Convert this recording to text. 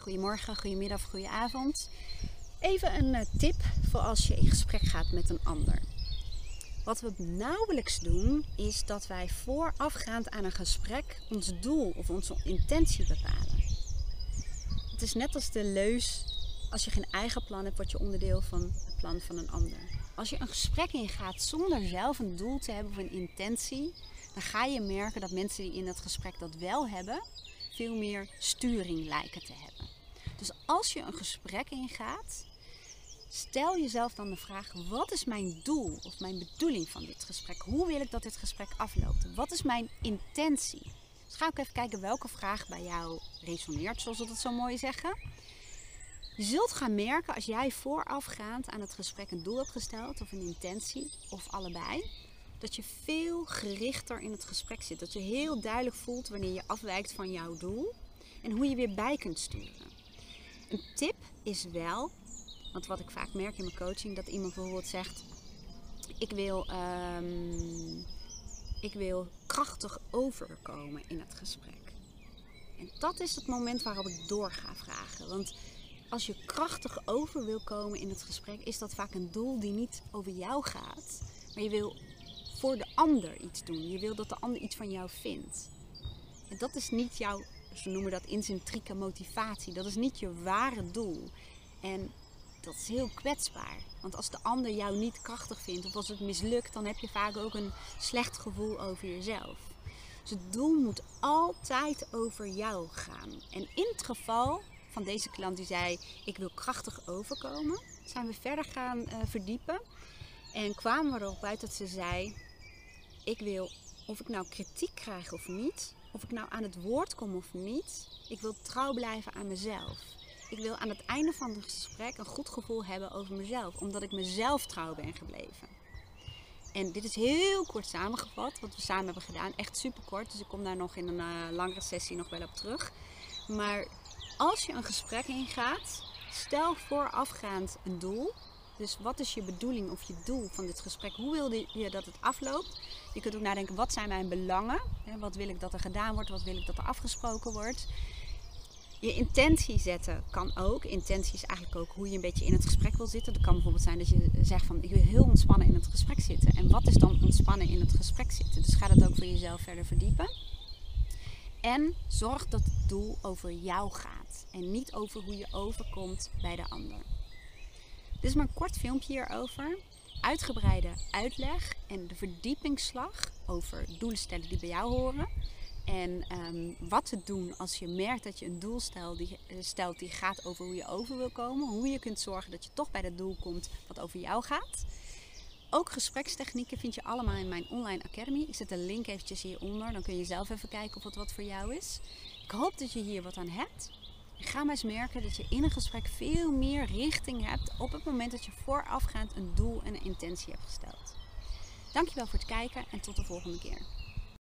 Goedemorgen, goedemiddag, goedenavond. Even een eh, tip voor als je in gesprek gaat met een ander. Wat we nauwelijks doen, is dat wij voorafgaand aan een gesprek ons doel of onze intentie bepalen. Het is net als de leus, als je geen eigen plan hebt, word je onderdeel van het plan van een ander. Als je een gesprek ingaat zonder zelf een doel te hebben of een intentie, dan ga je merken dat mensen die in dat gesprek dat wel hebben, veel meer sturing lijken te hebben. Dus als je een gesprek ingaat, stel jezelf dan de vraag: wat is mijn doel of mijn bedoeling van dit gesprek? Hoe wil ik dat dit gesprek afloopt? Wat is mijn intentie? Dus ga ook even kijken welke vraag bij jou resoneert, zoals we dat zo mooi zeggen. Je zult gaan merken als jij voorafgaand aan het gesprek een doel hebt gesteld of een intentie of allebei, dat je veel gerichter in het gesprek zit. Dat je heel duidelijk voelt wanneer je afwijkt van jouw doel en hoe je weer bij kunt sturen. Een tip is wel, want wat ik vaak merk in mijn coaching, dat iemand bijvoorbeeld zegt: Ik wil, ehm, ik wil krachtig overkomen in het gesprek. En dat is het moment waarop ik door ga vragen. Want als je krachtig over wil komen in het gesprek, is dat vaak een doel die niet over jou gaat. Maar je wil ander iets doen. Je wil dat de ander iets van jou vindt. En dat is niet jouw, ze noemen dat intrinsieke motivatie. Dat is niet je ware doel. En dat is heel kwetsbaar. Want als de ander jou niet krachtig vindt of als het mislukt, dan heb je vaak ook een slecht gevoel over jezelf. Dus het doel moet altijd over jou gaan. En in het geval van deze klant die zei: Ik wil krachtig overkomen, zijn we verder gaan uh, verdiepen. En kwamen we erop uit dat ze zei: Ik wil, of ik nou kritiek krijg of niet, of ik nou aan het woord kom of niet, ik wil trouw blijven aan mezelf. Ik wil aan het einde van het gesprek een goed gevoel hebben over mezelf, omdat ik mezelf trouw ben gebleven. En dit is heel kort samengevat, wat we samen hebben gedaan. Echt super kort, dus ik kom daar nog in een uh, langere sessie nog wel op terug. Maar als je een gesprek ingaat, stel voorafgaand een doel. Dus wat is je bedoeling of je doel van dit gesprek? Hoe wil je dat het afloopt? Je kunt ook nadenken, wat zijn mijn belangen? Wat wil ik dat er gedaan wordt? Wat wil ik dat er afgesproken wordt? Je intentie zetten kan ook. Intentie is eigenlijk ook hoe je een beetje in het gesprek wil zitten. Dat kan bijvoorbeeld zijn dat je zegt van ik wil heel ontspannen in het gesprek zitten. En wat is dan ontspannen in het gesprek zitten? Dus ga dat ook voor jezelf verder verdiepen. En zorg dat het doel over jou gaat en niet over hoe je overkomt bij de ander. Dit is maar een kort filmpje hierover. Uitgebreide uitleg en de verdiepingsslag over doelen stellen die bij jou horen. En um, wat te doen als je merkt dat je een doel stelt die, stelt die gaat over hoe je over wil komen. Hoe je kunt zorgen dat je toch bij dat doel komt wat over jou gaat. Ook gesprekstechnieken vind je allemaal in mijn online academy. Ik zet de link eventjes hieronder. Dan kun je zelf even kijken of het wat voor jou is. Ik hoop dat je hier wat aan hebt. En ga maar eens merken dat je in een gesprek veel meer richting hebt op het moment dat je voorafgaand een doel en een intentie hebt gesteld. Dankjewel voor het kijken en tot de volgende keer.